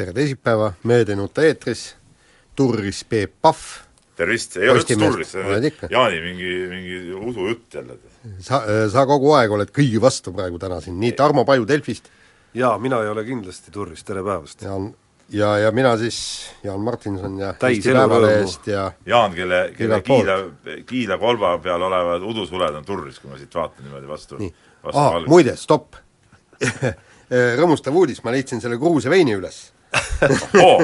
tere teisipäeva, nuta eetris, turris Peep Pahv. tervist, ei ole üldse turris, see on Jaani mingi, mingi usujutt jälle. sa, sa kogu aeg oled kõigi vastu praegu täna siin, nii Tarmo Paju Delfist. jaa, mina ei ole kindlasti turris, tere päevast! ja, ja, ja mina siis, Jaan Martinson ja Täis Eesti Päevalehest ja Jaan, kelle, kelle Kiila, Kiila kolba peal olevad udusuled on turris, kui ma siit vaatan niimoodi vastu, vastu Aha, muide, stopp. Rõõmustav uudis, ma leidsin selle Gruusia veini üles oh,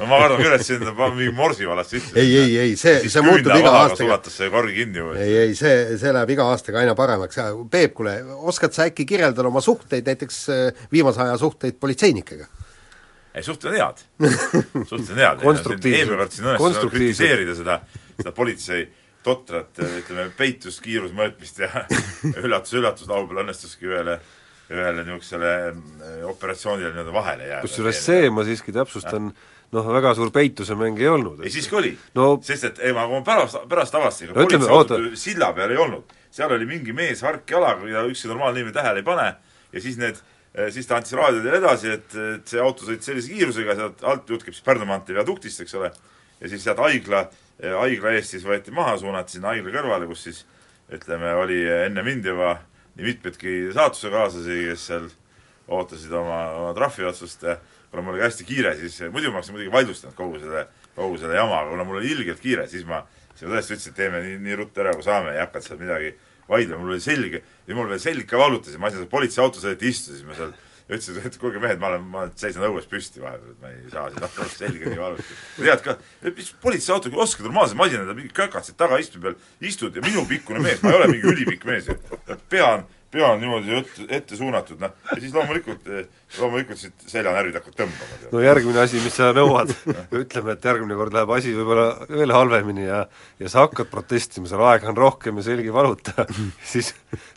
no ma kardan küll, et siin on mingi morsi valesti sisse. ei, ei, ei, see, see muutub iga aastaga. sulatas see korgi kinni või? ei, ei, see, see läheb iga aastaga aina paremaks. Peep, kuule, oskad sa äkki kirjeldada oma suhteid, näiteks äh, viimase aja suhteid politseinikega? ei, suhted on head suhted on head. eelmine kord siin õnnestus kritiseerida seda, seda politsei totrat, ütleme, peitust, kiirusmõõtmist ja üllatus-üllatus, laupäeval õnnestuski ühele ühele niisugusele äh, operatsioonile nii-öelda vahele jääda. kusjuures see, ma siiski täpsustan, noh, väga suur peitusemäng ei olnud. ei, siiski oli no.. sest et ei, ma, pärast, pärast avastasin, no, oota. silla peal ei olnud. seal oli mingi mees hark jalaga ja ükski normaalne inimene tähele ei pane ja siis need siis ta andis raadio teile edasi, et, et see auto sõitis sellise kiirusega, sealt alt, jutt käib siis Pärnu maantee viaduktist, eks ole, ja siis sealt haigla, haigla eest siis võeti maha, suunati sinna haigla kõrvale, kus siis ütleme, oli enne mind juba nii mitmeidki saatusekaaslasi, kes seal ootasid oma, oma trahviotsust ja kuna mul oli hästi kiire, siis muidu ma oleksin muidugi vaidlustanud kogu selle, kogu selle jama, aga kuna mul oli ilgelt kiire, siis ma, siis ma tõesti ütlesin, et teeme nii, nii ruttu ära, kui saame, ei hakanud seal midagi vaidlema, mul oli selge, ja mul veel selg ka valutas ja ma seal politseiautos eriti istusin, ma seal ja ütlesin, et kuulge mehed, ma olen, ma seisan õues püsti vahepeal, et ma ei saa siin hakata selga nii valuti. tead ka, mis politseiauto, kui oskad normaalse masinaga, mingi kökad siit tagaistme peal istud ja minu pikkune mees, ma ei ole mingi ülipikk mees pea on pea on niimoodi ette, ette suunatud, noh, ja siis loomulikult, loomulikult siit seljanärvid hakkavad tõmbama. no järgmine asi, mis sa nõuad. Ütleme, et järgmine kord läheb asi võib-olla veel halvemini ja ja sa hakkad protestima, seal aega on rohkem ja selg ei valuta. Siis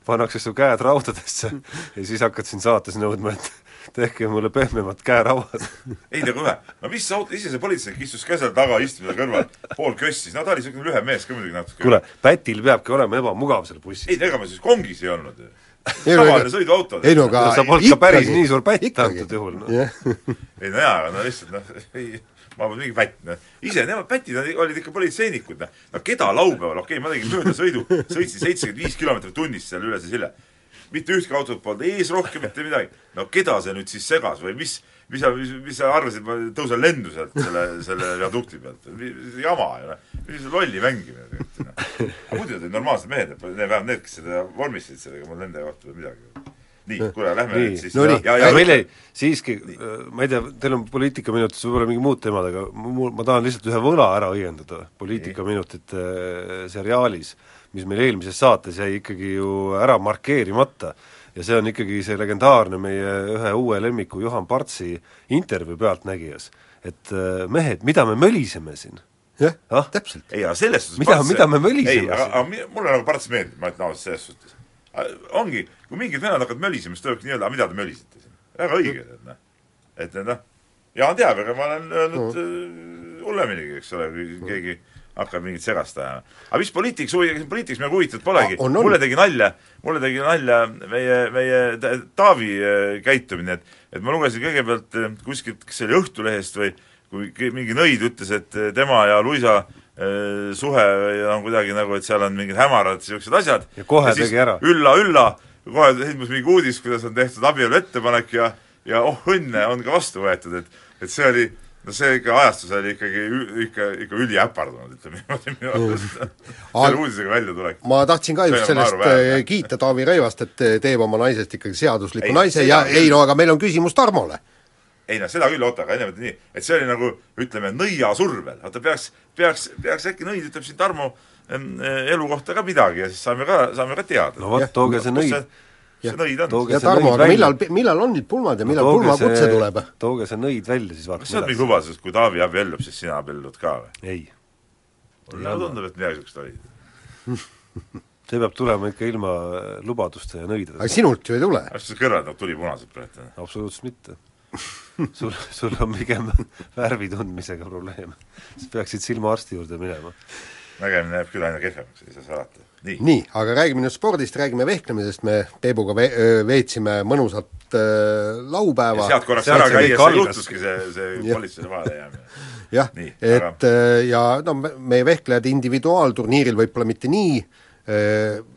pannakse su käed raudadesse ja siis hakkad siin saates nõudma, et tehke mulle pehmemad käerauad ei no kuule, no mis auto, ise see politseinik istus ka seal taga istumise kõrval, pool kössis, no ta oli niisugune lühem mees ka muidugi natuke. kuule, pätil peabki olema ebamugav seal bussis. ei, ega ma siis kongis ei olnud ju tavaline sõiduauto. ei no aga sa polnud ka päris nii suur pätt antud juhul no.. ei no jaa, aga no lihtsalt noh, ei, ma polnud mingi pätt, noh. ise nemad pätid olid ikka politseinikud, noh. no keda laupäeval, okei okay,, ma tegin möödasõidu, sõitsin seitsekümmend viis kilomeetrit tunnis seal üle see sille. Mitte ühtki autot polnud ees rohkem, mitte midagi. no keda see nüüd siis segas või mis, mis sa, mis, mis sa arvasid, ma tõusen lendu sealt selle, selle viadukti pealt, jama ju noh, mis lolli mängimine tegelikult muidu olid normaalsed mehed, vähemalt need, kes seda vormistasid sellega, mul nende kohta veel midagi. Nii, kuule, lähme nii. nüüd siis no nii, aga meil ei, siiski, ma ei tea, teil on poliitikaminutites võib-olla mingi muud teemad, aga mul, ma tahan lihtsalt ühe võla ära õiendada poliitikaminutite äh, seriaalis, mis meil eelmises saates jäi ikkagi ju ära markeerimata ja see on ikkagi see legendaarne meie ühe uue lemmiku Juhan Partsi intervjuu Pealtnägijas. et äh, mehed, mida me möliseme siin? jah ah?, täpselt. ei, aga selles suhtes mida, mida me möliseme ei, aga, aga mulle nagu Parts meeldib, ma ütlen ausalt selles suhtes. ongi, kui mingid venelad hakkavad mölisema, siis tulebki nii-öelda, mida te mölisete siin. väga õige, et noh, et noh, Jaan teab, aga ma olen öelnud no. Äh, hulleminigi, eks ole, kui keegi hakkab mingit segast ajama. aga mis poliitikas huvi, poliitikas me huvitatud polegi, mulle tegi nalja, mulle tegi nalja meie, meie Taavi äh, käitumine, et et ma lugesin kõigepealt äh, kuskilt, kas see oli Õhtulehest või kui mingi nõid ütles, et tema ja Luisa äh, suhe on kuidagi nagu, et seal on mingid hämarad niisugused asjad. ja kohe ja tegi ära. ülla, ülla, kohe ilmus mingi uudis, kuidas on tehtud abielu ettepanek ja ja oh õnne, on ka vastu võetud, et et see oli, no see ikka ajastus oli ikkagi ikka, ikka üliäpardunud, ütleme niimoodi minu arust selle uudisega väljatulek. ma tahtsin ka just sellest naeruväärne. äh, kiita Taavi Rõivast, et teeb oma naisest ikkagi seadusliku Ei, naise ja ei no aga meil on küsimus Tarmole. ei noh, seda küll, oota, aga ennem nii, et see oli nagu ütleme, nõia survel, vaata peaks, peaks, peaks äkki nõid ütleb siin Tarmo em, elu kohta ka midagi ja siis saame ka, saame ka teada. no vot, tooge see nõid. See nõid on. Ja see Tarmo, aga millal, millal on need pulmad ja millal tooge pulmakutse see- tuleb? tooge see nõid välja, siis kas vaatame sa oled mingi lubadus, et kui Taavi abiellub, siis sina abiellud ka või? ei. mulle tundub, et midagi niisugust oli. see peab tulema ikka ilma lubaduste ja nõidedeta. aga sinult ju ei tule. kas sul kõrvad nagu tuli punased praegu? absoluutselt mitte. sul, sul on pigem värvi tundmisega probleem. sa peaksid silmaarsti juurde minema. nägemine jääb küll aina kehvemaks, ei saa salata. Nii, nii, aga räägime nüüd spordist, räägime vehklemisest, me Peebuga ve-, veetsime mõnusat äh, laupäeva. sealt korraks sealt ära see käies algas. juhtuski see, see politsei vahele jäämine. jah, et äh, ja no me- meie vehklejad individuaalturniiril võib-olla mitte nii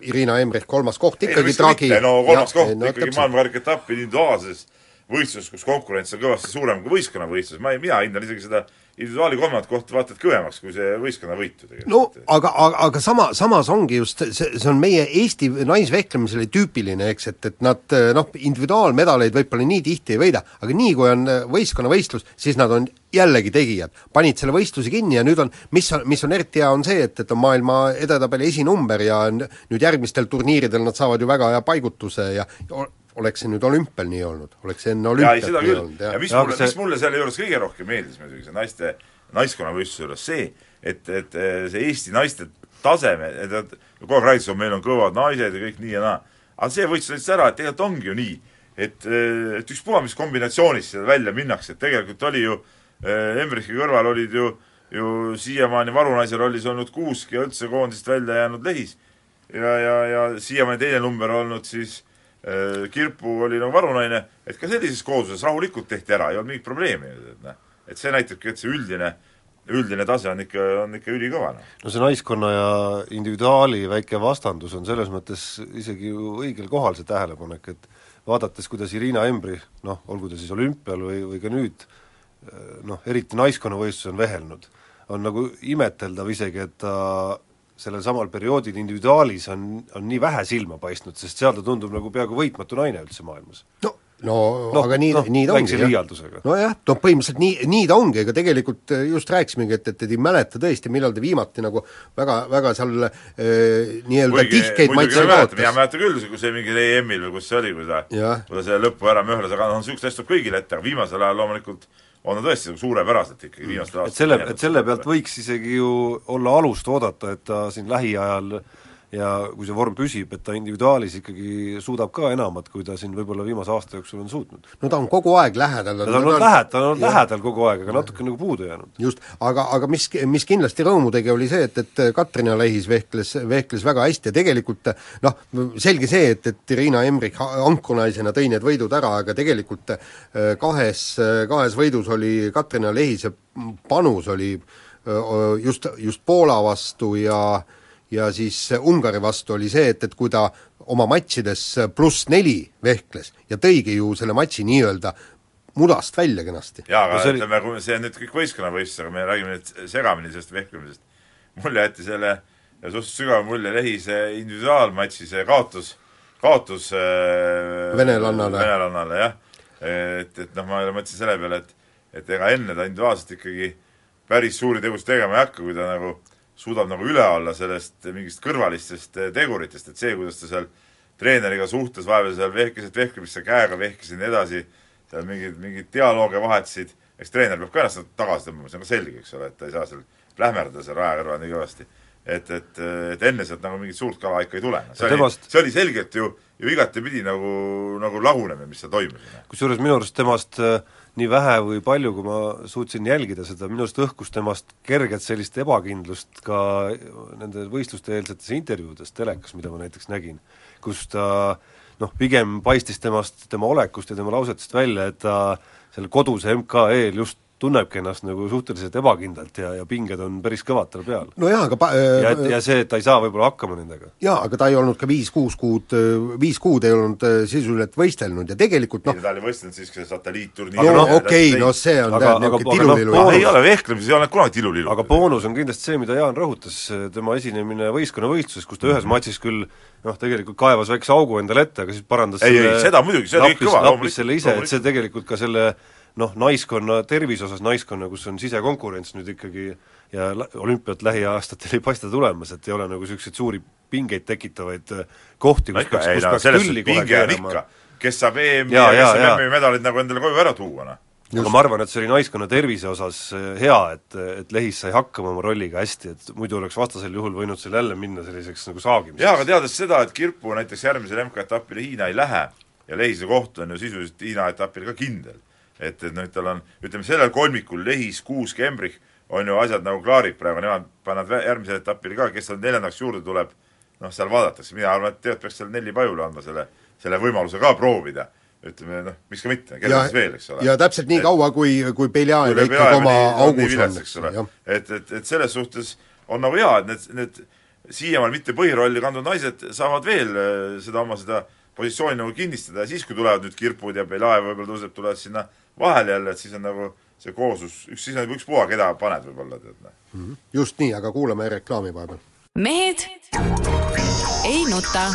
Irina Emrich kolmas koht ikkagi tragi no kolmas koht no, ikkagi maailmakarika etapp individuaalses võistluses, kus konkurents on kõvasti suurem kui võistkonnavõistlus, ma ei, mina hindan isegi seda individuaali kolmandat kohta vaata et kõvemaks kui see võistkonnavõitu tegelikult. no aga, aga, aga sama, samas ongi just see, see on meie Eesti naisvehklemisele tüüpiline, eks, et, et nad noh, individuaalmedaleid võib-olla nii tihti ei võida, aga nii, kui on võistkonnavõistlus, siis nad on jällegi tegijad. panid selle võistluse kinni ja nüüd on, mis on, mis on eriti hea, on see, et, et on maailma edetabeli esinumber ja nüüd järgmistel turniiridel nad saavad ju väga hea paigutuse ja oleks see nüüd olümpial nii olnud, oleks see enne olümpiat nii küll. olnud, ja mis Jaa, mulle see- mis mulle selle juures kõige rohkem meeldis muidugi, see naiste, naiskonnavõistluse juures see, et, et eh, see Eesti naiste taseme, et nad kogu aeg räägitakse, et meil on kõvad naised ja kõik nii ja naa. aga see võttis täitsa ära, et tegelikult ongi ju nii, et, eh, et ükspuha, mis kombinatsioonist seda välja minnakse, et tegelikult oli ju äh, Embrichi kõrval olid ju ju siiamaani varunaise rollis olnud Kuusk ja üldse koondisest välja jäänud Lehis. ja, ja, ja siiamaani teine number olnud siis äh, Kirpu oli nagu varunaine, et ka sellises koosluses rahulikult tehti ära, ei olnud mingit probleemi, et noh, et see näitabki, et see üldine, üldine tase on ikka, on ikka ülikõva, noh. no see naiskonna ja individuaali väike vastandus on selles mõttes isegi ju õigel kohal, see tähelepanek, et vaadates, kuidas Irina Embri, noh, olgu ta siis olümpial või, või ka nüüd, noh, eriti naiskonnavõistluses on vehelnud, on nagu imeteldav isegi, et ta sellel samal perioodil individuaalis on, on nii vähe silma paistnud, sest seal ta tundub nagu peaaegu võitmatu naine üldse maailmas. no, no, Noh, aga nii noh, nii ta ongi, liialdusega. nojah, no põhimõtteliselt nii, nii ta ongi, ega tegelikult eh, just rääkisimegi, et, et, ei mäleta tõesti, millal ta viimati nagu väga, väga seal eh, nii-öelda tihkeid maitseid mina kaotas. mäletan küll, kui see mingi EM-il või kus see oli, kui ta, kui ta selle lõppu ära möhlas, aga noh, niisugust asja tuleb kõigile ette, aga viimasel ajal loomulikult on ta tõesti suurepäraselt ikkagi viimastel et selle, et selle pealt võiks isegi ju olla alust oodata, et ta siin lähiajal ja kui see vorm püsib, et ta individuaalis ikkagi suudab ka enamat, kui ta siin võib-olla viimase aasta jooksul on suutnud. no ta on kogu aeg lähedal. ta on olnud lähe-, ta on olnud lähedal kogu aeg, aga natuke nagu puudu jäänud. just, aga, aga mis, mis kindlasti rõõmu tegi, oli see, et, et Katrina Lehis vehkles, vehkles väga hästi ja tegelikult noh, selge see, et, et Irina Emrich ankrunaisena tõi need võidud ära, aga tegelikult äh, kahes, kahes võidus oli Katrina Lehise panus oli öö, just, just Poola vastu ja ja siis Ungari vastu oli see, et, et kui ta oma matšides pluss neli vehkles ja tõigi ju selle matši nii-öelda mudast välja kenasti. jaa, aga see oli- ütleme, kui see on nüüd kõik võistkonnavõistlus, aga me räägime nüüd segamini sellest vehklemisest, mulle jäeti selle suhteliselt sügav mulje Lehise individuaalmatši, see kaotus, kaotus äh, Venelannale. venelannale, jah. et, et noh, ma mõtlesin selle peale, et et ega enne ta individuaalselt ikkagi päris suuri tegusid tegema ei hakka, kui ta nagu suudab nagu üle olla sellest mingist kõrvalistest eh, teguritest, et see, kuidas ta seal treeneriga suhtles, vahepeal seal vehkisid vehklemist, käega vehkisid nii edasi, seal mingeid, mingeid dialoogi vahetasid, eks treener peab ka ennast tagasi tõmbama, see on ka selge, eks ole, et ta ei saa seal plähmerdada seal raja kõrval nii kõvasti. et, et, et enne sealt nagu mingit suurt kala ikka ei tule. see oli see oli selgelt ju, ju igatepidi nagu, nagu lagunemine, mis seal toimus. kusjuures minu arust temast äh, nii vähe või palju, kui ma suutsin jälgida seda, minu arust õhkus temast kerget sellist ebakindlust ka nende võistluste eelsetes intervjuudes telekas, mida ma näiteks nägin, kus ta noh, pigem paistis temast, tema olekust ja tema lausetest välja, et ta seal koduse MK-l just tunnebki ennast nagu suhteliselt ebakindlalt ja, ja pinged on päris kõvad tal peal. nojah, aga pa-, ja et, ja see, et ta ei saa võib-olla hakkama nendega. jaa, aga ta ei olnud ka viis-kuus kuud, viis kuud ei olnud äh, sisuliselt võistelnud ja tegelikult noh ta oli võistelnud siis, kui see satelliitturniir no okei okay,, no see on Aga- aga, aga- niisugune aga tilulilu noh, ah, ei ole vehklemises, ei ole kunagi tilulilu. aga boonus on kindlasti see, mida Jaan rõhutas, tema esinemine võistkonnavõistluses, kus ta ühes matšis küll noh, tegelikult kaevas väikse augu endale ette, aga siis parandas Ei, selle ei, seda muidugi, see oli kõva, loomulikult, selle ise, et see tegelikult ka selle noh, naiskonna tervise osas, naiskonna, kus on sisekonkurents nüüd ikkagi ja olümpiat lähiaastatel ei paista tulemas, et ei ole nagu niisuguseid suuri pingeid tekitavaid äh, kohti, no kus ikka, peaks, kus no peaks tülli kohe keerama. kes saab EM-i Jaa, ja kes saab. MM-i medalid nagu endale koju ära tuua, noh. aga ma arvan, et see oli naiskonna tervise osas äh, hea, et, et Lehis sai hakkama oma rolliga hästi, et muidu oleks vastasel juhul võinud seal jälle minna selliseks nagu saagimiseks. jaa, aga teades seda, et Kirpu näiteks järgmisele MK-etapile Hiina ei lähe ja Lehise koht on ju sisuliselt Hiina etapil ka kindel. Et, et noh, tal on, ütleme sellel kolmikul Lehis, Kuusk, Embrich on ju asjad nagu klaarid praegu, nemad panevad järgmisele etapile ka, kes seal neljandaks juurde tuleb, noh, seal vaadatakse, mina arvan, et tegelikult peaks seal Nelli Pajule andma selle, selle võimaluse ka proovida. ütleme noh, miks ka mitte, kelle siis veel, eks ole. ja täpselt nii kaua, kui, kui Beljajev kui ikkagi oma augus on, eks ole et, et, et selles suhtes on nagu hea, et need, need siiamaani mitte põhirolli kandnud naised saavad veel äh, seda oma seda positsiooni nagu kinnistada ja siis, kui tulevad nüüd Kirpud ja Beljajev võib-olla tõuseb, tulevad sinna vahele jälle, et siis on nagu see kooslus, üks, siis on ükspuha, keda paned võib-olla, tead noh. just nii, aga kuulame reklaami vahepeal. mehed ei nuta.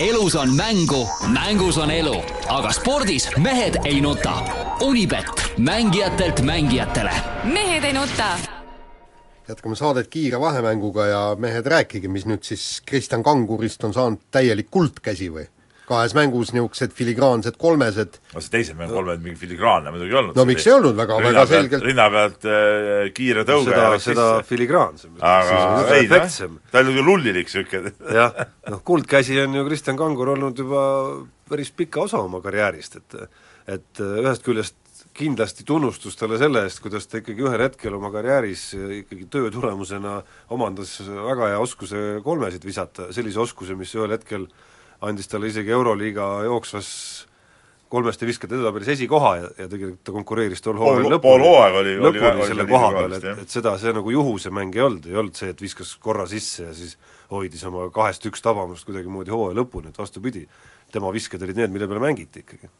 elus on mängu, mängus on elu, aga spordis mehed ei nuta. Unibet, mängijatelt mängijatele mehed ei nuta. jätkame saadet kiire vahemänguga ja mehed, rääkige, mis nüüd siis Kristjan Kangurist on saanud täielik kuldkäsi või? Kahes mängus niisugused filigraansed kolmesed no see teisel mäng kolmel mingi filigraanne muidugi ei olnud. No miks ei olnud, väga- väga selgelt- rinna pealt äh, kiire tõuge seda seda filigraansem. aga ei noh ta oli nagu lullilik niisugune. jah, noh kuldkäsi on ju Kristjan Kangur olnud juba päris pika osa oma karjäärist, et et ühest küljest kindlasti tunnustus talle selle eest, kuidas ta ikkagi ühel hetkel oma karjääris ikkagi töö tulemusena omandas väga hea oskuse kolmesid visata, sellise oskuse, mis ühel hetkel andis talle isegi Euroliiga jooksvas kolmeste viskade edetabelis esikoha ja, ja tegelikult ta konkureeris tol hooajal lõpuni, lõpuni oli selle seal koha peal, et, et seda, see nagu juhuse mäng ei olnud, ei olnud see, et viskas korra sisse ja siis hoidis oma kahest üks tabamust kuidagimoodi hooaja lõpuni, et vastupidi, tema visked olid need, mille peale mängiti ikkagi.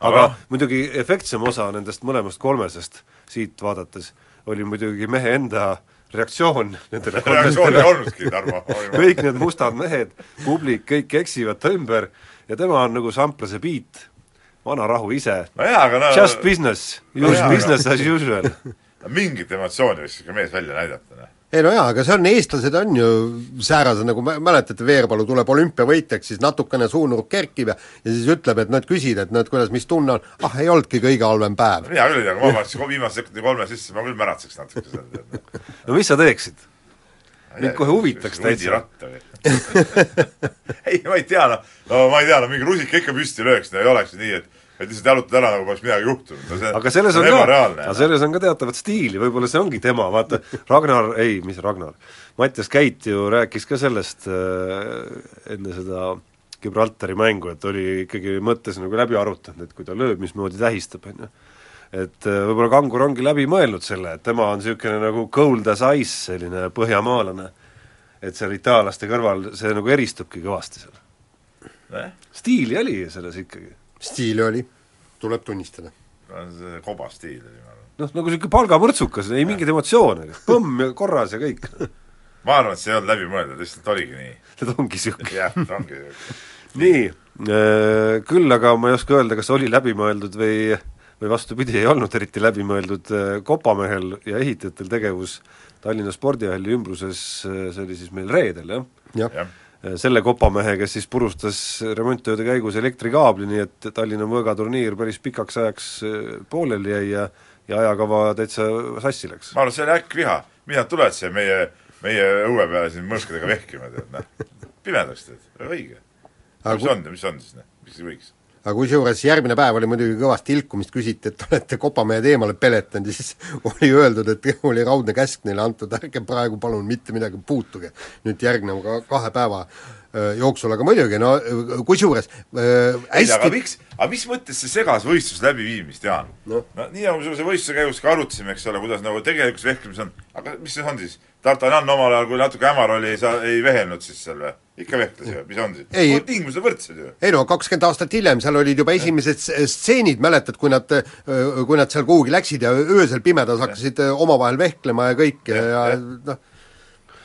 aga Aga- muidugi efektsem osa nendest mõlemast kolmesest siit vaadates oli muidugi mehe enda reaktsioon nendele reaktsiooni ei olnudki, Tarmo. kõik need mustad mehed, publik, kõik eksivad ta ümber ja tema on nagu samplase beat, vana rahu ise no no just business, No jaa, business as usual. mingit emotsiooni võiks ikka mees välja näidata, noh. Ei no jaa, aga see on, eestlased on ju säärased, nagu mä- mäletate, Veerpalu tuleb olümpiavõitjaks, siis natukene suunurk kerkib ja ja siis ütleb, et noh, et küsid, et noh, et kuidas, mis tunne on, ah, ei olnudki kõige halvem päev. mina küll ei tea, kui ma paneks viimase sekundi kolme sisse, ma küll märatseks natuke tead. no mis sa teeksid? mind kohe huvitaks täitsa. ei, ma ei tea, noh, no ma ei tea, no mingi rusika ikka püsti lööks, no ei oleks nii, et et lihtsalt jalutad ära, nagu poleks midagi juhtunud, no aga selles on see ka, aga. selles on ka teatavat stiili, võib-olla see ongi tema, vaata Ragnar, ei, mis Ragnar, Mattias Käit ju rääkis ka sellest äh, enne seda Gibraltari mängu, et oli ikkagi mõttes nagu läbi arutanud, et kui ta lööb, mismoodi tähistab, on ju. et äh, võib-olla Kangur ongi läbi mõelnud selle, et tema on niisugune nagu cold as ice, selline põhjamaalane, et seal itaallaste kõrval see nagu eristubki kõvasti seal. stiili oli selles ikkagi stiili oli, tuleb tunnistada. see kobastiil oli, ma arvan. noh, nagu niisugune palgamõrtsukas, ei mingeid emotsioone, põmm ja korras ja kõik. ma arvan, et see ei olnud läbimõeldud, lihtsalt oligi nii. et ongi niisugune. jah, ongi niisugune. nii, küll aga ma ei oska öelda, kas oli läbimõeldud või või vastupidi, ei olnud eriti läbimõeldud äh, kopamehel ja ehitajatel tegevus Tallinna spordihalli ümbruses, see oli siis meil reedel, jah? jah jah, selle kopamehe, kes siis purustas remonttööde käigus elektrikaabli, nii et Tallinna mõõgaturniir päris pikaks ajaks äh, pooleli jäi ja ja ajakava täitsa sassi läks. ma arvan, see oli äkkviha. mina tuled siia meie, meie õue peale siin mõõskadega vehkima, tead, noh. pimedaks, tead, õige. Mis on, mis on siis, noh, miks ei võiks? Aga kusjuures järgmine päev oli muidugi kõvasti ilkumist, küsiti, et olete kopamehed eemale peletanud ja siis oli öeldud, et oli raudne käsk neile antud, ärge praegu palun mitte midagi puutuge. Nüüd järgneva ka kahe päeva jooksul, aga muidugi no kusjuures öö, ei, aga hästi miks, aga mis mõttes see segas võistluse läbiviimist, Jaan? Noh. no nii nagu selle võistluse käigus ka arutasime, eks ole, kuidas nagu tegelikus vehklemises on, aga mis see on siis? D'Artagnan omal ajal, kui natuke hämar oli, sa ei vehelnud siis seal või? ikka vehkles ju, mis on siis? Ei. no tingimused võrdsed ju. ei no kakskümmend aastat hiljem, seal olid juba esimesed stseenid, mäletad, kui nad, kui nad seal kuhugi läksid ja öösel pimedas hakkasid omavahel vehklema ja kõik ja, ja noh,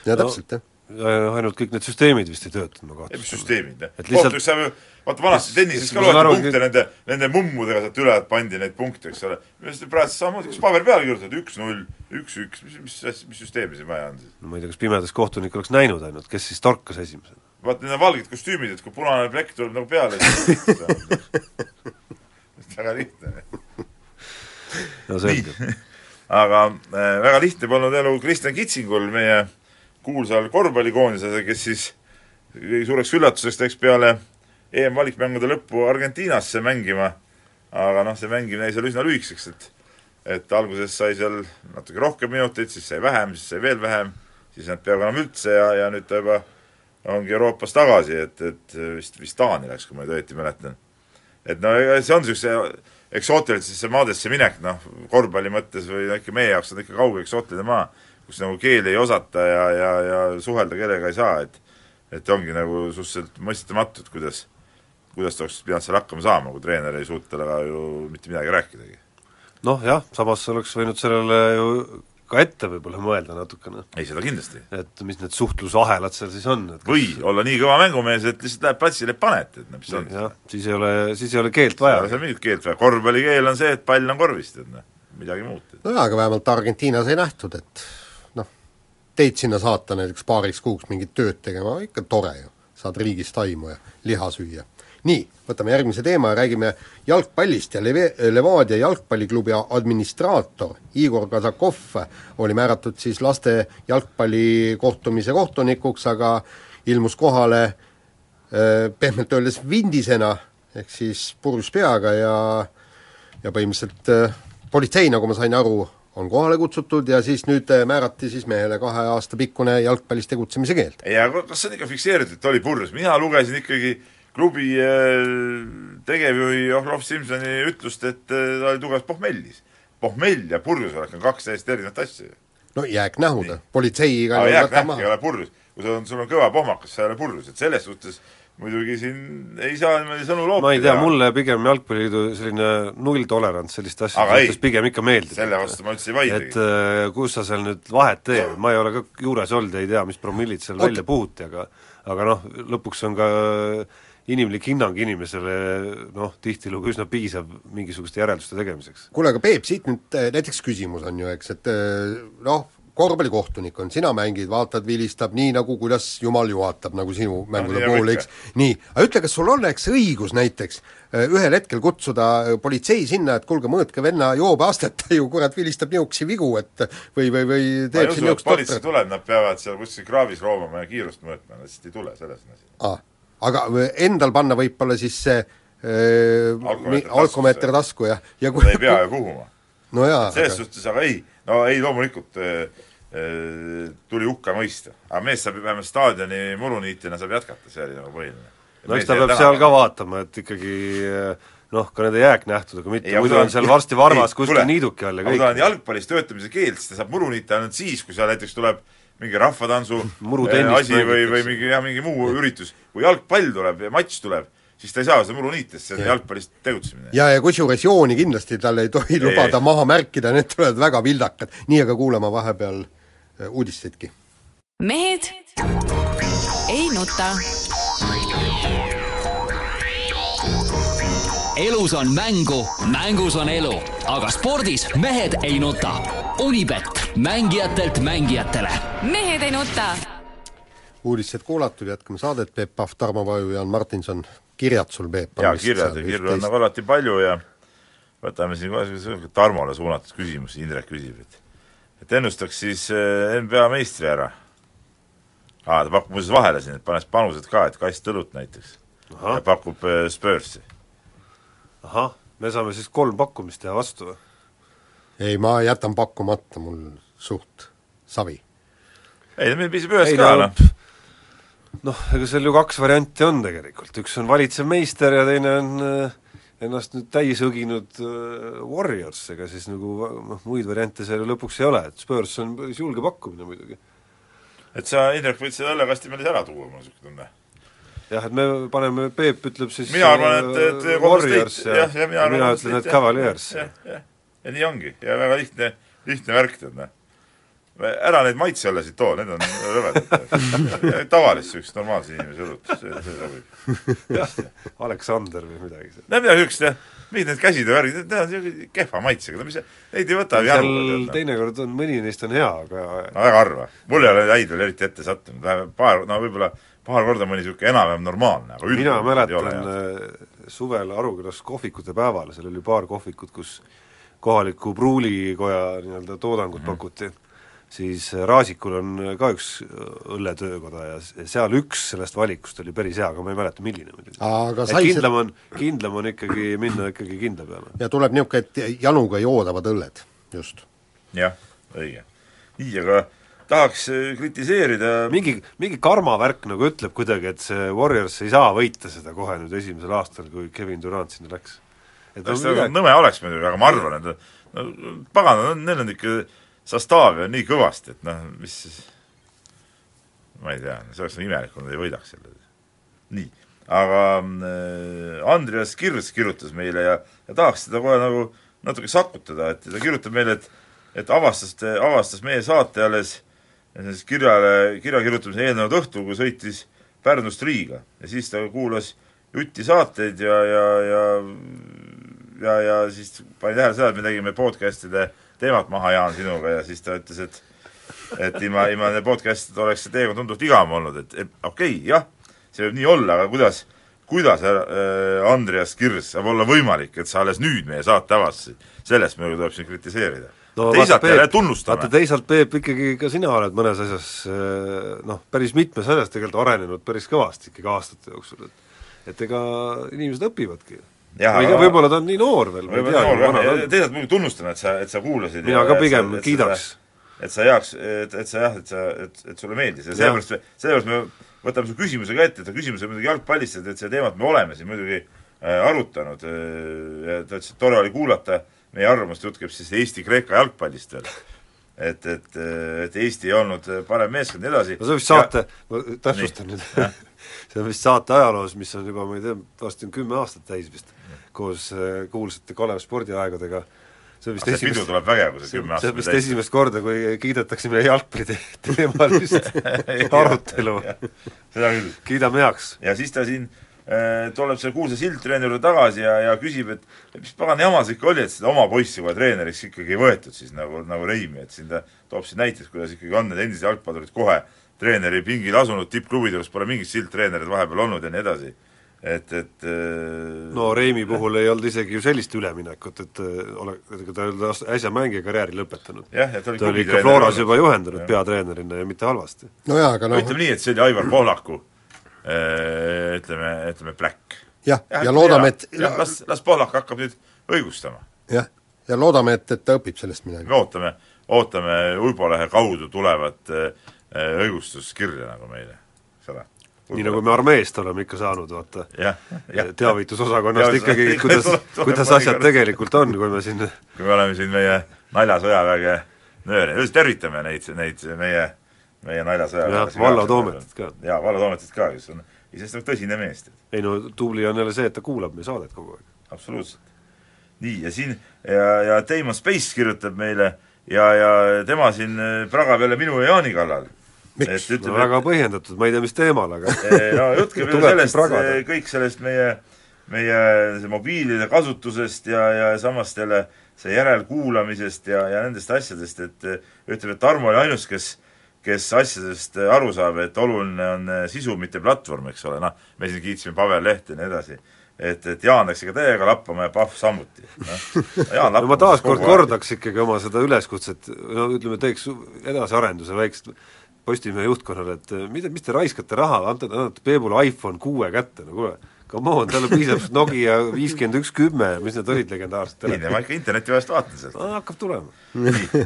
ja täpselt, jah. Ainult kõik need süsteemid vist ei töötanud, ma kahtlustan. süsteemid, lihtsalt- kohtuks saab ju, vaata vanasti tennises ka loeti aru, punkte nende, nende mummudega sealt üle, pandi neid punkte, eks ole. praegu samamoodi, kas paberi peale kirjutad üks-null, üks-üks, mis, mis, mis, mis süsteemi siin vaja on siis? no ma ei tea, kas pimedas kohtunik oleks näinud ainult, kes siis torkas esimesena? vaata need valged kostüümid, et kui punane plekk tuleb nagu peale, siis väga lihtne. no selge. aga äh, väga lihtne polnud elu Kristjan Kitsingul, meie kuulsal korvpallikoondisel, kes siis kõige suureks üllatuseks läks peale EM-valikmängude lõppu Argentiinasse mängima, aga noh, see mängimine jäi seal üsna lühikeseks, et et alguses sai seal natuke rohkem minuteid, siis sai vähem, siis sai veel vähem, siis saanud peaaegu enam üldse ja, ja nüüd ta juba ongi Euroopas tagasi, et, et vist, vist Taani läks, kui ma nüüd õieti mäletan. et no see on niisuguse eksootilistesse maadesse minek, noh, korvpalli mõttes või ikka meie jaoks on ikka kauge eksootiline maa, kus nagu keeli ei osata ja, ja, ja suhelda kellega ei saa, et et ongi nagu suhteliselt mõistetamatu, et kuidas, kuidas ta oleks pidanud seal hakkama saama, kui treener ei suuta temaga ju mitte midagi rääkidagi. noh jah, samas oleks võinud sellele ju ka ette võib-olla mõelda natukene. ei, seda kindlasti. et mis need suhtlusahelad seal siis on, et või olla nii kõva mängumees, et lihtsalt läheb platsile ja paned, et noh, mis see on. jah, siis ei ole, siis ei ole keelt ei vaja. ole seal mingit keelt vaja, korvpallikeel on see, et pall on korvis, tead noh, midagi muud. no jaa, aga vähemalt Argentiinas ei nähtud, et teid sinna saata näiteks paariks kuuks mingit tööd tegema, ikka tore ju. saad riigist aimu ja liha süüa. nii, võtame järgmise teema ja räägime jalgpallist ja Leve-, Levadia jalgpalliklubi administraator Igor Kazakov oli määratud siis laste jalgpallikohtumise kohtunikuks, aga ilmus kohale eh, pehmelt öeldes vindisena, ehk siis purjus peaga ja ja põhimõtteliselt äh, politsei, nagu ma sain aru, on kohale kutsutud ja siis nüüd äh, määrati siis mehele kahe aasta pikkune jalgpallis tegutsemise keeld. aga kas see on ikka fikseeritud, et oli purjus, mina lugesin ikkagi klubi äh, tegevjuhi Johlov Simsoni ütlust, et äh, ta oli tugevas pohmellis. pohmell ja purjusolek on kaks täiesti erinevat asja. no jääk nähuda, politsei igal juhul jääk võtab nähk ei maha. ole purjus. kui sul on, sul on kõva pohmakas, sa ei ole purjus, et selles suhtes muidugi siin ei saa niimoodi sõnu loopida. ma ei tea, mulle pigem Jalgpalliliidu selline nulltolerants selliste asjade suhtes pigem ikka meeldib. selle vastu ma üldse ei vaidlegi. et äh, kus sa seal nüüd vahet teed, ma ei ole ka juures olnud ja ei tea, mis promillid seal Oota. välja puhuti, aga aga noh, lõpuks on ka inimlik hinnang inimesele noh, tihtilugu üsna piisav mingisuguste järelduste tegemiseks. kuule, aga Peep, siit nüüd äh, näiteks küsimus on ju, eks, et äh, noh, korvpallikohtunik on, sina mängid, vaatad, vilistab nii, nagu kuidas jumal juhatab, nagu sinu mängude nagu puhul, eks. nii, aga ütle, kas sul oleks õigus näiteks äh, ühel hetkel kutsuda äh, politsei sinna, et kuulge, mõõtke venna joobeastet, ta ju kurat vilistab niisuguseid vigu, et või, või, või teeb siin niisugust politsei tuleb, nad peavad seal kuskil kraavis roomama ja kiirust mõõtma, nad lihtsalt ei tule, selles on asi. ah, aga endal panna võib-olla siis see äh, Alkomeeter tasku ja, ja Nad ei pea ju puhuma. no selles suhtes, aga ei, no ei, loomulikult äh, äh, tuli hukka mõista. aga mees saab vähemalt staadioni muruniitjana saab jätkata, see oli nagu põhiline. no eks ta peab seal ka vaatama, et ikkagi noh, ka nende jääknähtudega mitte, muidu on seal varsti varvas kuskil niiduki all ja aga kui tal on kõik. jalgpallis töötamise keeld, siis ta saab muruniita ainult siis, kui seal näiteks tuleb mingi rahvatantsu eh, asi või, või mingi jah, mingi muu üritus. kui jalgpall tuleb ja matš tuleb, siis ta ei saa seda muruniita, sest see on jalgpallis tegutsemine. ja, ja kusjuures jooni kindlasti tal ei tohi lubada ei. maha märkida, need tulevad väga vildakad. nii, aga kuulame vahepeal äh, uudisteidki. mehed ei nuta. elus on mängu, mängus on elu, aga spordis mehed ei nuta. Unibet, mängijatelt mängijatele. mehed ei nuta. uudised kuulatud, jätkame saadet, Peep Pahv, Tarmo Paju, Jaan Martinson, kirjad sul, Peep? jaa, kirjad ja kirju on nagu alati palju ja võtame siin kohe sellise Tarmole suunatud küsimus, Indrek küsib, et et ennustaks siis äh, NBA meistri ära. aa, ta pakub muuseas vahele siin, et paneks panused ka, et kast õlut näiteks. ja pakub äh, Spursi. ahah, me saame siis kolm pakkumist teha vastu või? ei, ma jätan pakkumata, mul suht savi. ei, meil piisab ühest ka, noh. Noh, ega seal ju kaks varianti on tegelikult, üks on valitsev meister ja teine on äh, ennast nüüd täis õginud äh, Warriors, ega siis nagu noh, muid variante seal ju lõpuks ei ole, et Spurs on päris julge pakkumine muidugi. et sa, Indrek, selle õllekasti meile ära tuua, mul on niisugune tunne. jah, et me paneme, Peep ütleb siis mina arvan, et, et äh, Warriors ja, ja, ja mina, mina ütlen, et Cavaliers. jah, jah, ja nii ongi ja väga lihtne, lihtne värk, tead noh ära neid maitseõllesid too, need on rõvedad. tavalist niisugust normaalse inimese õlut, see, see sobib. jah, Aleksander või midagi. no midagi niisugust jah, mingid need käsid ja värgid, need on niisugune kehva maitsega, no mis see, neid ei võta seal teinekord on, mõni neist on hea, aga no väga harva. mul ei ole häid veel eriti ette sattunud, paar, no võib-olla paar korda mõni niisugune enam-vähem normaalne, aga mina mäletan äh, suvel Arukülas kohvikute päeval, seal oli paar kohvikut, kus kohaliku pruulikoja nii-öelda toodangut mm -hmm. pakuti siis Raasikul on ka üks õlletöökoda ja seal üks sellest valikust oli päris hea, aga ma ei mäleta, milline muidugi. et kindlam on, kindlam on ikkagi minna ikkagi kindla peale. ja tuleb niisugune, et januga joodavad õlled, just. jah, õige. nii, aga tahaks kritiseerida mingi, mingi karmavärk nagu ütleb kuidagi, et see Warriors ei saa võita seda kohe nüüd esimesel aastal, kui Kevin Durant sinna läks. et no, midagi... nõme oleks muidugi, aga ma arvan, et no pagan, neil on ikka Sastavi on nii kõvasti, et noh, mis siis ma ei tea, see oleks imelik, kui nad ei võidaks selle. nii, aga äh, Andreas Kirs kirjutas meile ja, ja tahaks teda kohe nagu natuke sakutada, et ta kirjutab meile, et et avastas, avastas meie saate alles kirjale, kirja kirjutamise eelnenud õhtul, kui sõitis Pärnust Riiga ja siis ta kuulas Juti saateid ja, ja, ja ja, ja siis pani tähele seda, et me tegime podcast'ide äh, teemat maha, Jaan, sinuga ja siis ta ütles, et et ilma, ilma nende podcast'ide oleks see teekond tunduvalt igavam olnud, et, et okei okay,, jah, see võib nii olla, aga kuidas, kuidas äh, Andreas Kirs saab olla võimalik, et sa alles nüüd meie saate avastasid, sellest muidugi tuleb siin kritiseerida. No, teisalt jälle tunnustame. vaata teisalt, Peep, ikkagi ka sina oled mõnes asjas äh, noh, päris mitmes asjas tegelikult arenenud päris kõvasti ikkagi aastate jooksul, et et ega inimesed õpivadki või võib-olla ta on nii noor veel, ma ei tea, kui vana ta on. teisalt muidugi tunnustan, et sa, et sa kuulasid mina ka pigem et kiidaks. et sa heaks, et, et sa jah, et sa, et, et sulle meeldis. Ja sellepärast, sellepärast me võtame su küsimuse ka ette, et küsimus on muidugi jalgpallist, et, et seda teemat me oleme siin muidugi äh, arutanud äh, ja ta ütles, et tore oli kuulata meie arvamust, jutt käib siis Eesti-Kreeka jalgpallist veel et, et, et Eesti ei olnud parem meeskond ja nii edasi. no see vist saate, ma täpsustan nüüd. See on vist saate ajaloos, mis on juba, ma ei tea, varsti on kümme aastat täis vist koos äh, kuulsate Kalev spordiaegadega. See on vist esimest pidu tuleb vägev, kui see kümme aastat see on vist esimest korda, kui kiidetakse meie jalgpalliteemalist arutelu. seda küll. kiidame heaks. ja siis ta siin äh, tuleb selle kuulsa sildtreeneri juurde tagasi ja, ja küsib, et mis pagan jama see ikka oli, et seda oma poissi kohe treeneriks ikkagi ei võetud siis nagu, nagu Reimi, et siin ta toob siin näiteid, kuidas ikkagi on need endised jalgpallurid kohe treeneri pingil asunud, tippklubide juures pole mingit sildtreenerit vahepeal olnud ja nii edasi et, et äh, no Reimi puhul ei olnud isegi ju sellist üleminekut, et äh, ole, ega ta ei olnud äsja mängija karjääri lõpetanud. ta oli, ta oli ikka Floras juba juhendanud ja. peatreenerina ja mitte halvasti. no jaa, aga noh ütleme nii, et see oli Aivar Pohlaku äh, ütleme, ütleme pläkk. jah, ja, ja loodame, et jah, las, las Pohlak hakkab nüüd õigustama. jah, ja loodame, et, et ta õpib sellest midagi. me ootame, ootame Uibo lehe kaudu tulevat õigustuskirja nagu meile, eks ole nii nagu me armeest oleme ikka saanud, vaata. teavitusosakonnast ikkagi, kuidas, kuidas asjad tegelikult on, kui me siin kui me oleme siin meie naljasõjaväge nööri, just tervitame neid, neid meie, meie naljasõjaväge. Vallo Toometit ka. jaa, Vallo Toometit ka, kes on iseenesest tõsine mees. ei no tubli on jälle see, et ta kuulab meie saadet kogu aeg. absoluutselt. nii, ja siin ja, ja Damon Space kirjutab meile ja, ja tema siin pragab jälle minu ja Jaani kallal miks? No, väga põhjendatud, ma ei tea, mis teemal, aga no jutt käib ju sellest, kõik sellest meie, meie see mobiilide kasutusest ja, ja samas jälle see järelkuulamisest ja, ja nendest asjadest, et ütleme, et Tarmo oli ainus, kes kes asjadest aru saab, et oluline on sisu, mitte platvorm, eks ole, noh, me siin kiitsime Pavel Lehti ja nii edasi. Et, et Jaan läks ikka täiega lappama ja Pahv samuti. No.. no ma taaskord kordaks ikkagi oma seda üleskutset, no ütleme, teeks edasiarenduse väikselt, Postimehe juhtkonnale, et eh, mida, mis te raiskate raha, ante, annate Peebule iPhone kuue kätte, no kuule, come on, talle piisab Nokia viiskümmend üks kümme, mis need olid legendaarsed ei, ma ikka interneti vahest vaatan sealt. hakkab tulema.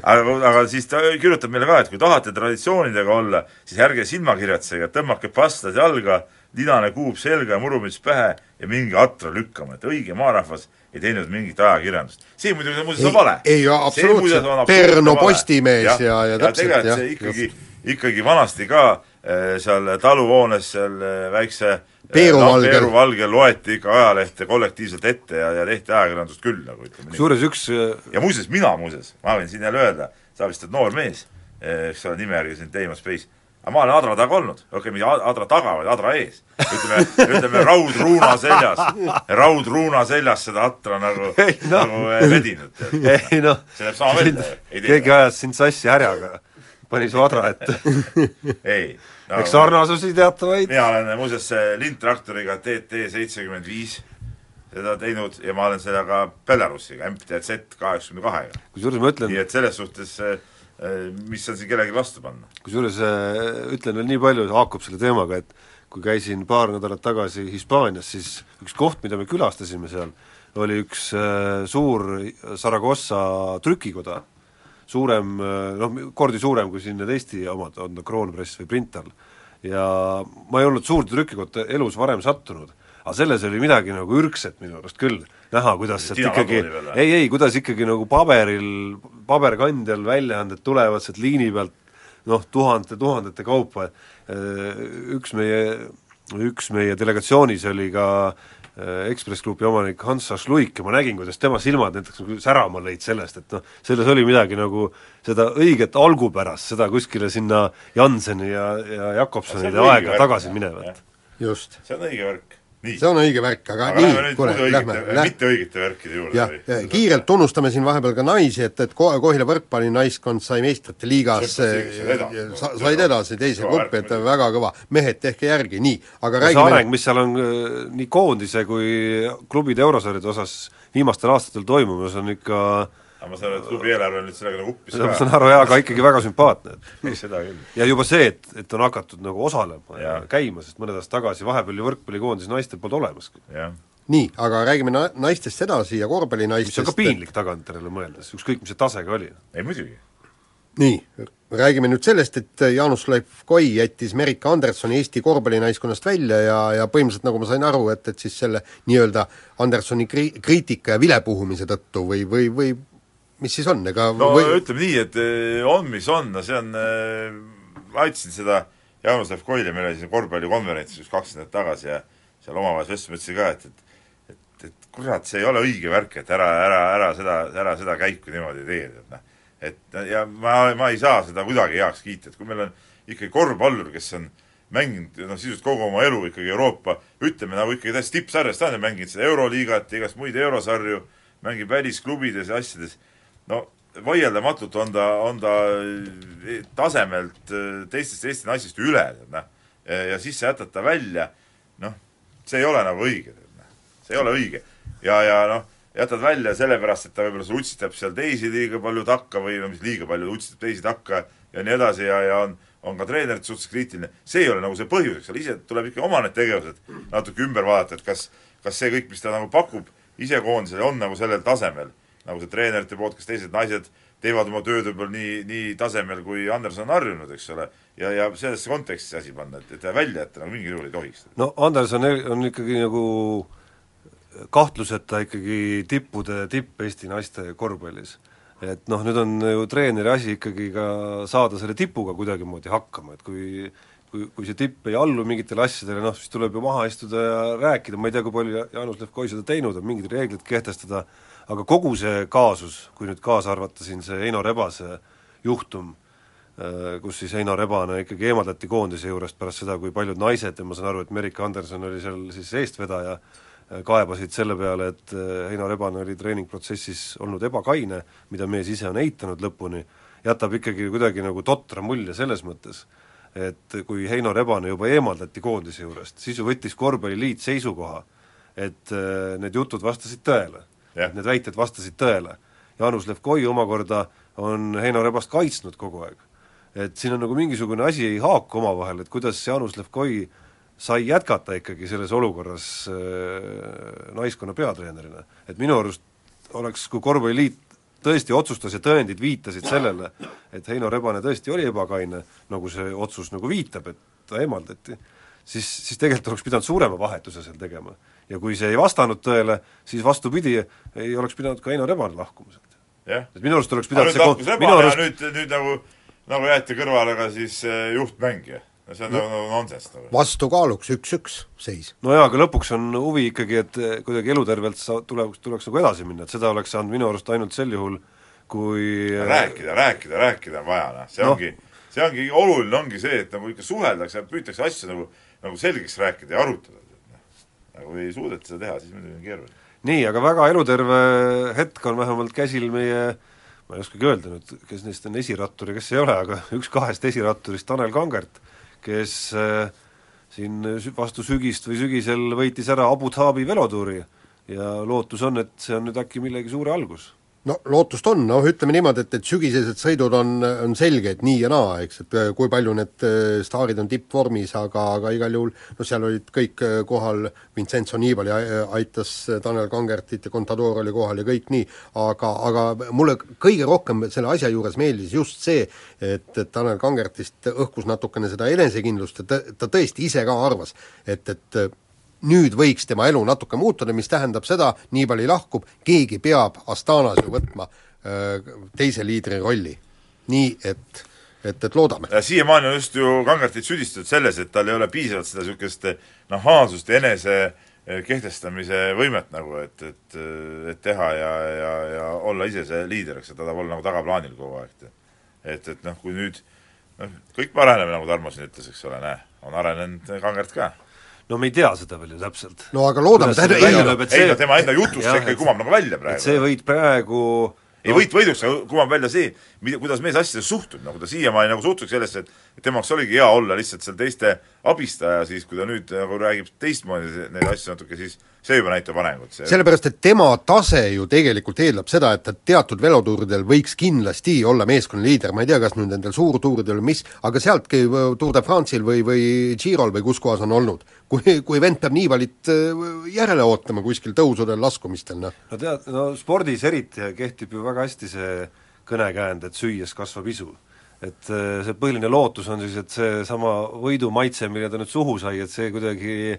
aga, aga siis ta kirjutab meile ka, et kui tahate traditsioonidega olla, siis ärge silmakirjatsege, tõmmake pastad jalga, linane kuub selga ja murumüts pähe ja minge atra lükkama, et õige maarahvas ei teinud mingit ajakirjandust. see muidugi, muuseas on vale. ei, absoluutselt, Perno Postimees ja, ja, ja täpselt, jah. ikkagi, ikkagi vanasti ka eh, seal taluhoones seal eh, väikse Peeru Valgel. Peeru Valgel loeti ikka ajalehte kollektiivselt ette ja, ja tehti ajakirjandust küll, nagu ütleme nii. kusjuures üks ja muuseas, mina muuseas, ma võin siin jälle öelda, sa vist oled noor mees, eks ole, nime järgi siin Teima Space, aga ma olen Adra taga olnud, okei okay,, mitte Adra taga, vaid Adra ees. ütleme, ütleme raudruuna seljas, raudruuna seljas seda atra nagu, no. nagu vedinud. ei noh, keegi ajas sind sassi härjaga, pani su Adra ette ei no, eks sarnasusi teatavaid mina olen muuseas lindtraktoriga TT seitsekümmend viis seda teinud ja ma olen sellega Belarusiga, MTZ kaheksakümne kahega. kusjuures ma ütlen nii et selles suhtes mis on siin kellelegi vastu panna? kusjuures ütlen veel nii palju, haakub selle teemaga, et kui käisin paar nädalat tagasi Hispaanias, siis üks koht, mida me külastasime seal, oli üks äh, suur Saragossa trükikoda, suurem, noh, kordi suurem kui siin need Eesti omad, on Kroonpress või Printal. ja ma ei olnud suurde trükikotta elus varem sattunud, aga selles oli midagi nagu ürgset minu arust küll, näha, kuidas sealt ikkagi, ei, ei, kuidas ikkagi nagu paberil, paberkandjal väljaanded tulevad sealt liini pealt noh, tuhandete-tuhandete kaupa, üks meie, üks meie delegatsioonis oli ka Ekspress Grupi omanik Hans Ašluik ja ma nägin, kuidas tema silmad näiteks nagu särama lõid sellest, et noh, selles oli midagi nagu seda õiget algupärast, seda kuskile sinna Janseni ja, ja Jakobsonide aega tagasi minevat. just. see on õige värk see on õige värk, aga, aga nii, kuule, lähme, lähme. mitte õigete värkide juurde. jah, kiirelt tunnustame siin vahepeal ka naisi, et, et Kohila võrkpallinaiskond sai meistrite liigas, said edasi. teise gruppi, et väga kõva. mehed, tehke järgi, nii, aga räägime see areng, mis seal on nii koondise kui klubide eurosarjade osas viimastel aastatel toimumas, on ikka aga ma saan aru, et klubi eelarve on nüüd sellega nagu uppis ka. ma saan aru jaa, aga ikkagi väga sümpaatne, et seda küll. ja juba see, et, et on hakatud nagu osalema ja, ja käima, sest mõned aastad tagasi vahepeal ju võrkpallikoondis naistel polnud olemaski. nii, aga räägime na-, naistest edasi ja korvpallinaistest mis on ka piinlik tagantjärele mõeldes, ükskõik mis see tase ka oli. ei muidugi. nii, räägime nüüd sellest, et Jaanus Levkoi jättis Merike Andersoni Eesti korvpallinaiskonnast välja ja, ja põhimõtteliselt nagu ma sain aru, et, et siis selle nii-öelda Andersoni kri-, kriitika ja vilepuhumise tõttu või, või, või mis siis on, ega no või... ütleme nii, et eh, on, mis on, no see on, eh, ma aitasin seda Jaanus Levkoile, meil oli siin korvpallikonverents just kaks nädalat tagasi ja seal omavahel vestlesime, ütlesin ka, et, et et, et kurat, see ei ole õige värk, et ära, ära, ära seda, ära seda käiku niimoodi teed, et noh, et ja ma, ma ei saa seda kuidagi heaks kiita, et kui meil on ikkagi korvpallur, kes on mänginud noh, sisuliselt kogu oma elu ikkagi Euroopa, ütleme nagu ikkagi täiesti tippsarjas, ta on ju mänginud seda Euroliigat ja igast muid eurosarju, mängib välisklubides ja asjades no vaieldamatult on ta, on ta eh, tasemelt eh, teistest Eesti naistest üle, noh. ja siis sa jätad ta välja, noh, see ei ole nagu õige, noh. see ei ole õige. ja, ja noh, jätad välja sellepärast, et ta võib-olla sul utsitab seal teisi liiga palju takka või no mis liiga palju, utsitab teisi takka ja nii edasi ja, ja on, on ka treenerite suhtes kriitiline, see ei ole nagu see põhjus, eks ole, ise tuleb ikka oma need tegevused natuke ümber vaadata, et kas, kas see kõik, mis ta nagu pakub ise koondisele, on nagu sellel tasemel nagu see treenerite poolt, kas teised naised teevad oma tööd võib-olla nii, nii tasemel, kui Anderson on harjunud, eks ole, ja, ja sellesse konteksti see asi panna, et, et välja jätta nagu mingil juhul ei tohiks. no Anderson on ikkagi nagu kahtluseta ikkagi tippude tipp Eesti naiste korvpallis. et noh, nüüd on ju treeneri asi ikkagi ka saada selle tipuga kuidagimoodi hakkama, et kui kui, kui see tipp ei allu mingitele asjadele, noh siis tuleb ju maha istuda ja rääkida, ma ei tea, kui palju Jaanus Levkoi seda teinud on, mingid reeglid kehtestada, aga kogu see kaasus, kui nüüd kaasa arvata siin see Heino Rebase juhtum, äh, kus siis Heino Rebane ikkagi eemaldati koondise juurest pärast seda, kui paljud naised ja ma saan aru, et Merike Anderson oli seal siis eestvedaja, äh, kaebasid selle peale, et äh, Heino Rebane oli treeningprotsessis olnud ebakaine, mida mees ise on eitanud lõpuni, jätab ikkagi kuidagi nagu totra mulje selles mõttes, et kui Heino Rebane juba eemaldati koondise juurest, siis ju võttis korvpalliliit seisukoha, et need jutud vastasid tõele et need väited vastasid tõele. Jaanus Levkoi omakorda on Heino Rebast kaitsnud kogu aeg. et siin on nagu mingisugune asi ei haaku omavahel, et kuidas Jaanus Levkoi sai jätkata ikkagi selles olukorras äh, naiskonna peatreenerina. et minu arust oleks, kui korvpalliliit tõesti otsustas ja tõendid viitasid sellele, et Heino Rebane tõesti oli ebakaine, nagu see otsus nagu viitab, et ta eemaldati, siis, siis tegelikult oleks pidanud suurema vahetuse seal tegema. ja kui see ei vastanud tõele, siis vastupidi, ei oleks pidanud ka Heino Rebane lahkuma sealt. jah. et minu arust oleks aga pidanud nüüd lahkus Rebane arust... nüüd, nüüd nagu, nagu jäeti kõrvale ka siis äh, juhtmängija. no see on nagu, nagu nonsenss nagu. vastukaaluks üks-üks seis. no jaa, aga lõpuks on huvi ikkagi, et kuidagi elutervelt sa-, tuleks, tuleks nagu edasi minna, et seda oleks saanud minu arust ainult sel juhul, kui rääkida, rääkida, rääkida on vaja, noh, see Noh. ongi, see ongi oluline, ongi see, et nagu ikka suheldakse, püütakse asju nagu, nagu selgeks rääkida ja arutada. nagu ei suudeta seda teha, siis muidugi on keeruline. nii, aga väga eluterve hetk on vähemalt käsil meie ma ei oskagi öelda nüüd, kes neist on esirattur ja kes ei ole, aga üks kahest esiratturist, Tanel Kangert, kes äh, siin vastu sügist või sügisel võitis ära Abu Dhabi velotuuri ja lootus on, et see on nüüd äkki millegi suure algus. No lootust on, noh ütleme niimoodi, et, et sügisesed sõidud on, on selge, et nii ja naa, eks, et äh, kui palju need äh, staarid on tippvormis, aga, aga igal juhul no seal olid kõik äh, kohal, Vincenzo Nibali ai- aitas Tanel Kangertit ja Contador oli kohal ja kõik nii, aga, aga mulle kõige rohkem selle asja juures meeldis just see, et, et Tanel Kangertist õhkus natukene seda enesekindlust, et ta, ta tõesti ise ka arvas, et, et nüüd võiks tema elu natuke muutuda, mis tähendab seda, Nibali lahkub, keegi peab Astanas ju võtma öö, teise liidri rolli. nii et, et, et loodame. siiamaani on just ju Kangertit süüdistatud selles, et tal ei ole piisavalt seda niisugust nahaalsust ja enese eh, kehtestamise võimet nagu, et, et, et teha ja, ja, ja olla ise see liider, eks, et ta tahab olla nagu tagaplaanil kogu aeg. et, et noh, kui nüüd noh, kõik me areneme, nagu Tarmo siin ütles, eks ole, näe, on arenenud Kangert ka. No me ei tea seda veel ju täpselt. no aga loodame, see tähendab, ei lööb, et ei see- no tema enda jutust see ikkagi kumab nagu välja et praegu. see võit praegu ei võit võiduks, aga kumab välja see, mida, kuidas mees asjadesse suhtub, nagu ta siiamaani nagu suhtuks sellesse, et tema jaoks oligi hea olla lihtsalt seal teiste abistaja, siis kui ta nüüd nagu räägib teistmoodi neid asju natuke, siis see juba näitab arengut. sellepärast, et tema tase ju tegelikult eeldab seda, et ta teatud velotuuridel võiks kindlasti olla meeskonna liider, ma ei tea, kas nüüd nendel suurtuuridel või mis, aga sealtki äh, Tour de France'il või, või Girol või kus kohas on olnud. kui, kui vend peab Niivalit äh, järele ootama kuskil tõusudel, laskumistel, noh. no tead, no spordis eriti kehtib ju väga hästi see kõnekäänd, et süües kasvab isu. Et äh, see põhiline lootus on siis, et seesama võidu maitse, mille ta nüüd suhu sai, et see kuidagi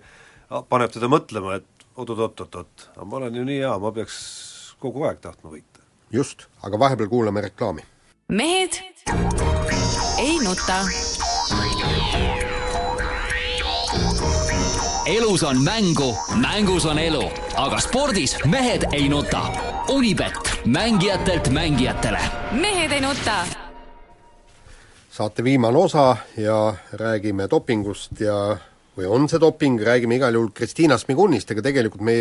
paneb teda mõtlema, et oot-oot-oot-oot, aga ma olen ju nii hea, ma peaks kogu aeg tahtma võita. just, aga vahepeal kuulame reklaami. mehed ei nuta. elus on mängu, mängus on elu, aga spordis mehed ei nuta. Unibet, mängijatelt mängijatele. mehed ei nuta. Saate viimane osa ja räägime dopingust ja või on see doping, räägime igal juhul Kristiina Smigunist, ega tegelikult me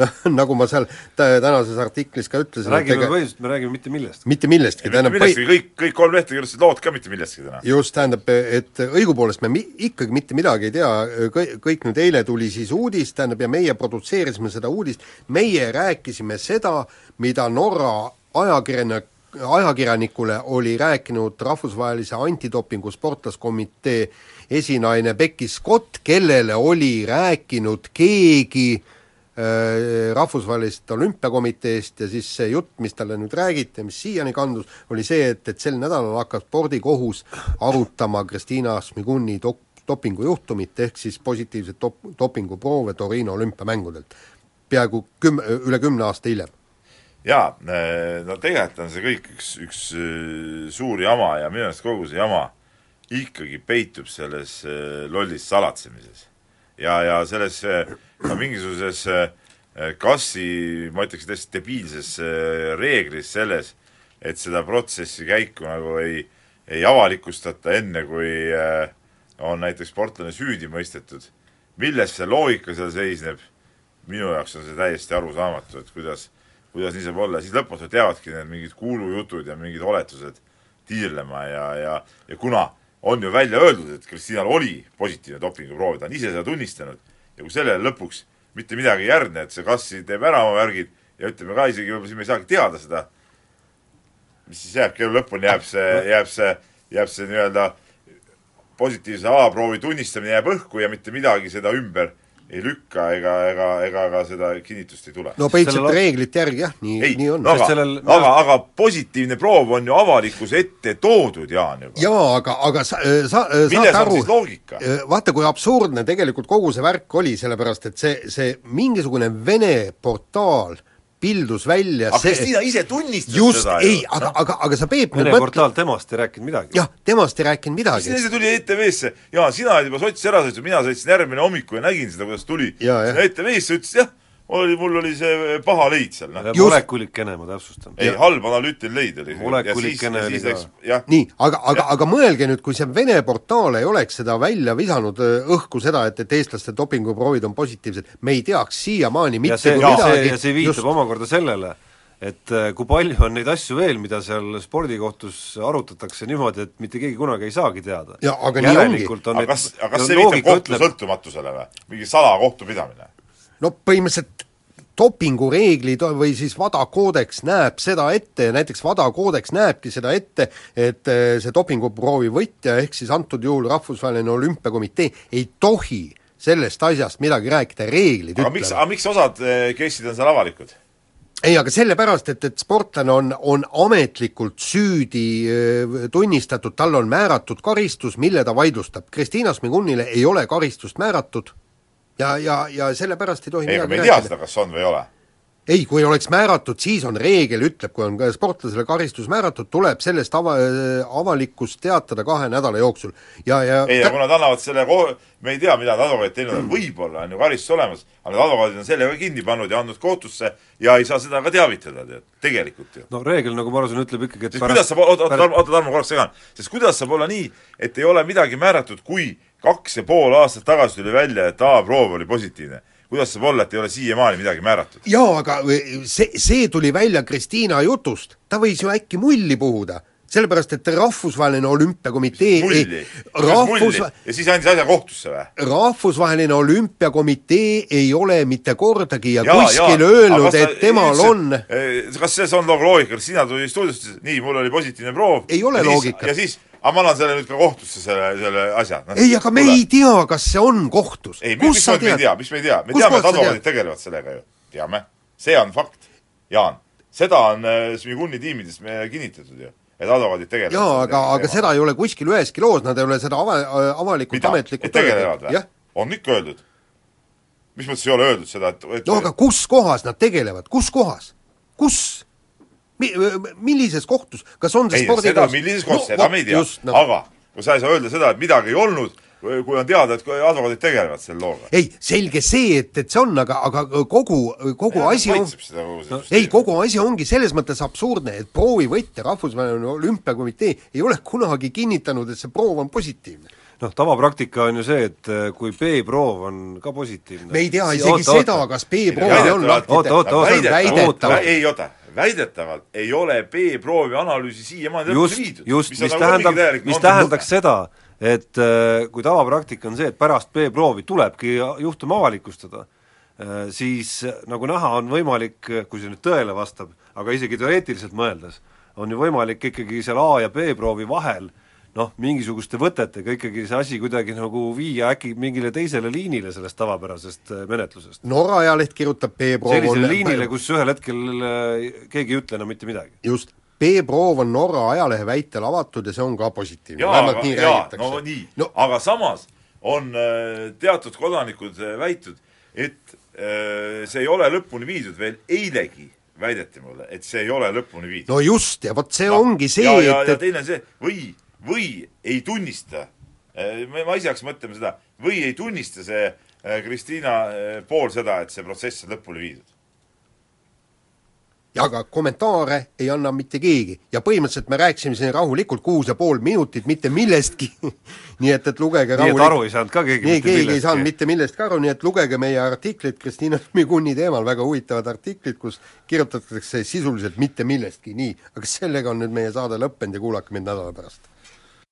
noh, nagu ma seal tä- tänases artiklis ka ütlesin, räägime põhiliselt, me räägime mitte millestki. mitte millestki, mitte millestki, kõik, kõik kolm lehte kirjutasid lood ka mitte millestki täna. just, tähendab, et õigupoolest me mi-, ikkagi mitte midagi ei tea, kõik, kõik nüüd eile tuli siis uudis, tähendab, ja meie produtseerisime seda uudist, meie rääkisime seda, mida Norra ajakirjanik, ajakirjanikule oli rääkinud rahvusvahelise antidopingu sportlaskomitee esinaine Becky Scott, kellele oli rääkinud keegi äh, rahvusvahelisest olümpiakomiteest ja siis see jutt, mis talle nüüd räägiti ja mis siiani kandus, oli see, et, et sel nädalal hakkas spordikohus arutama Kristiina Smiguni dop-, dopingujuhtumit, ehk siis positiivset dop-, dopinguproove Torino olümpiamängudelt. peaaegu küm-, üle kümne aasta hiljem. Jaa, no tegelikult on see kõik üks, üks äh, suur jama ja minu arust kogu see jama ikkagi peitub selles äh, lollis salatsemises. ja, ja selles äh, ka mingisuguses äh, kassi, ma ütleks täiesti debiilses äh, reeglis selles, et seda protsessi käiku nagu ei, ei avalikustata enne, kui äh, on näiteks sportlane süüdi mõistetud. milles see loogika seal seisneb, minu jaoks on see täiesti arusaamatu, et kuidas, kuidas nii saab olla, siis lõpmatused jäävadki need mingid kuulujutud ja mingid oletused tiirlema ja, ja, ja kuna on ju välja öeldud, et Kristinal oli positiivne dopinguproov, ta on ise seda tunnistanud ja kui sellele lõpuks mitte midagi ei järgne, et see kassi teeb ära oma värgid ja ütleme ka isegi võib-olla siin me ei saagi teada seda, mis siis jääbki elu lõpuni, jääb see, jääb see, jääb see nii-öelda positiivse A-proovi tunnistamine jääb õhku ja mitte midagi seda ümber ei lükka ega, ega, ega ka seda kinnitust ei tule. no põhimõtteliselt Sellel- reeglite järgi jah, nii, ei, nii on no aga, sellel- aga, aga positiivne proov on ju avalikkuse ette toodud, Jaan juba. jaa, aga, aga sa, sa äh, milles on aru siis, loogika? vaata, kui absurdne tegelikult kogu see värk oli, sellepärast et see, see mingisugune Vene portaal pildus välja aga see Kristiina ise tunnistas just, seda ei, aga, aga, aga sa Peep Vene nüüd mõtle, portaal temast ei rääkinud midagi. jah, temast ei rääkinud midagi. Siis see tuli ETV-sse, Jaan, sina olid juba sotsi ära sõitnud, mina sõitsin järgmine hommikul ja nägin seda, kuidas tuli. Jaa, ETV-sse ütles jah, oli, mul oli see paha leid seal, noh. Just- molekulikene, ma täpsustan. ei, halb analüütiline leid oli. Molekulikene oli ka. nii, aga, aga, aga mõelge nüüd, kui see Vene portaal ei oleks seda välja visanud äh, õhku seda, et, et eestlaste dopinguproovid on positiivsed, me ei teaks siiamaani mitte ja see, midagi ja see viitab omakorda sellele, et äh, kui palju on neid asju veel, mida seal spordikohtus arutatakse niimoodi, et mitte keegi kunagi ei saagi teada. Ja aga nii ongi. aga kas, aga kas see viitab kohtu sõltumatusele või? mingi salakohtupidamine? No põhimõtteliselt dopingureeglid või siis WADA koodeks näeb seda ette ja näiteks WADA koodeks näebki seda ette, et eh, see dopinguproovi võtja, ehk siis antud juhul Rahvusvaheline Olümpiakomitee ei tohi sellest asjast midagi rääkida, reeglid aga miks, ütlevad. aga miks osad case'id on seal avalikud? ei, aga sellepärast, et, et sportlane on, on ametlikult süüdi eh, tunnistatud, talle on määratud karistus, mille ta vaidlustab. Kristiina Smigunile ei ole karistust määratud ja, ja, ja sellepärast ei tohi ei, aga me ei tea seda, kas on või ei ole. ei, kui oleks määratud, siis on reegel, ütleb, kui on ka sportlasele karistus määratud, tuleb sellest ava-, avalikkust teatada kahe nädala jooksul ja, ja ei, aga kui nad annavad selle ko-, me ei tea, mida need advokaadid teinud on, võib-olla on ju karistus olemas, aga need advokaadid on selle ka kinni pannud ja andnud kohtusse ja ei saa seda ka teavitada, tead, tegelikult ju. no reegel, nagu ma aru saan, ütleb ikkagi, et sest kuidas saab, oota, oota, oota, Tarmo, korraks segan, sest kuidas saab olla nii, et ei ole midagi määratud, kui kaks ja pool aastat tagasi tuli välja, et A-proov oli positiivne. kuidas saab olla, et ei ole siiamaani midagi määratud? jaa, aga see, see tuli välja Kristiina jutust, ta võis ju äkki mulli puhuda, sellepärast et Rahvusvaheline Olümpiakomitee mulli, rahvus, ja siis andis asja kohtusse või? rahvusvaheline Olümpiakomitee ei ole mitte kordagi ja, ja kuskil jaa, öelnud, et temal üldse- on Eh, kas see on nagu loogika, sina tuli stuudiosse, nii, mul oli positiivne proov. Ei ole loogikat. ja siis, aga ma annan selle nüüd ka kohtusse, selle, selle asja. No,. ei, aga me ei tea, kas see on kohtus. ei, miks sa me ei tea, miks me ei tea, me Kust teame, et advokaadid tegelevad sellega ju, teame. see on fakt, Jaan. seda on äh, Smiguni tiimides me kinnitatud ju, et advokaadid tegelevad jaa, aga, aga seda ei ole kuskil üheski loos, nad ei ole seda ava-, avalikult mida, ametlikult et tegelevad või? On ikka öeldud. mis mõttes ei ole öeldud seda, et, et no aga kus kohas nad tegelevad, kus kohas, kus Mi, millises kohtus, kas on see ei, spordi seda, millises kohas, seda me ei tea, no. aga kui sa ei saa öelda seda, et midagi ei olnud, kui on teada, et kui advokaadid tegelevad selle looga. ei, selge see, et, et see on, aga, aga kogu, kogu asi on maitseb seda kogu seda ei, kogu asi ongi selles mõttes absurdne, et proovivõtja Rahvusvaheline Olümpiakomitee ei ole kunagi kinnitanud, et see proov on positiivne. noh, tavapraktika on ju see, et äh, kui B-proov on ka positiivne me ei tea isegi oota, seda, oota. kas B-proovi on oota, oota, oota, väidetavalt oota, ei oota, väidetavalt ei ole B-proovi analüüsi siiamaani lõpuni just viidud. just, mis tähendab, mis tähendaks seda, et äh, kui tavapraktika on see, et pärast B-proovi tulebki juhtum avalikustada, siis äh, nagu näha, on võimalik, kui see nüüd tõele vastab, aga isegi teoreetiliselt mõeldes, on ju võimalik ikkagi seal A ja B-proovi vahel noh, mingisuguste võtetega ikkagi see asi kuidagi nagu viia äkki mingile teisele liinile sellest tavapärasest äh, menetlusest. Norra ajaleht kirjutab B-proov sellisele liinile, kus ühel hetkel äh, keegi ei ütle enam mitte midagi. just, B-proov on Norra ajalehe väitel avatud ja see on ka positiivne, jaa, vähemalt aga nii, jaa, räägitakse. no nii. No, aga samas on äh, teatud kodanikud väitnud, et see ei ole lõpuni viidud veel. Eilegi väideti mulle, et see ei ole lõpuni viidud. No just, ja vot see no, ongi see, ja, ja, et, ja et teine on see, või, või ei tunnista, ma ise hakkasin mõtlema seda, või ei tunnista see äh, Kristiina äh, pool seda, et see protsess on lõpuni viidud. aga kommentaare ei anna mitte keegi ja põhimõtteliselt me rääkisime siin rahulikult kuus ja pool minutit mitte millestki nii et, et lugege nii et aru ei saanud ka keegi nii, mitte keegi ei millestki. saanud mitte millestki aru, nii et lugege meie artiklit Kristiina Šmiguni teemal, väga huvitavad artiklid, kus kirjutatakse sisuliselt mitte millestki, nii, aga sellega on nüüd meie saade lõppenud ja kuulake mind nädala pärast.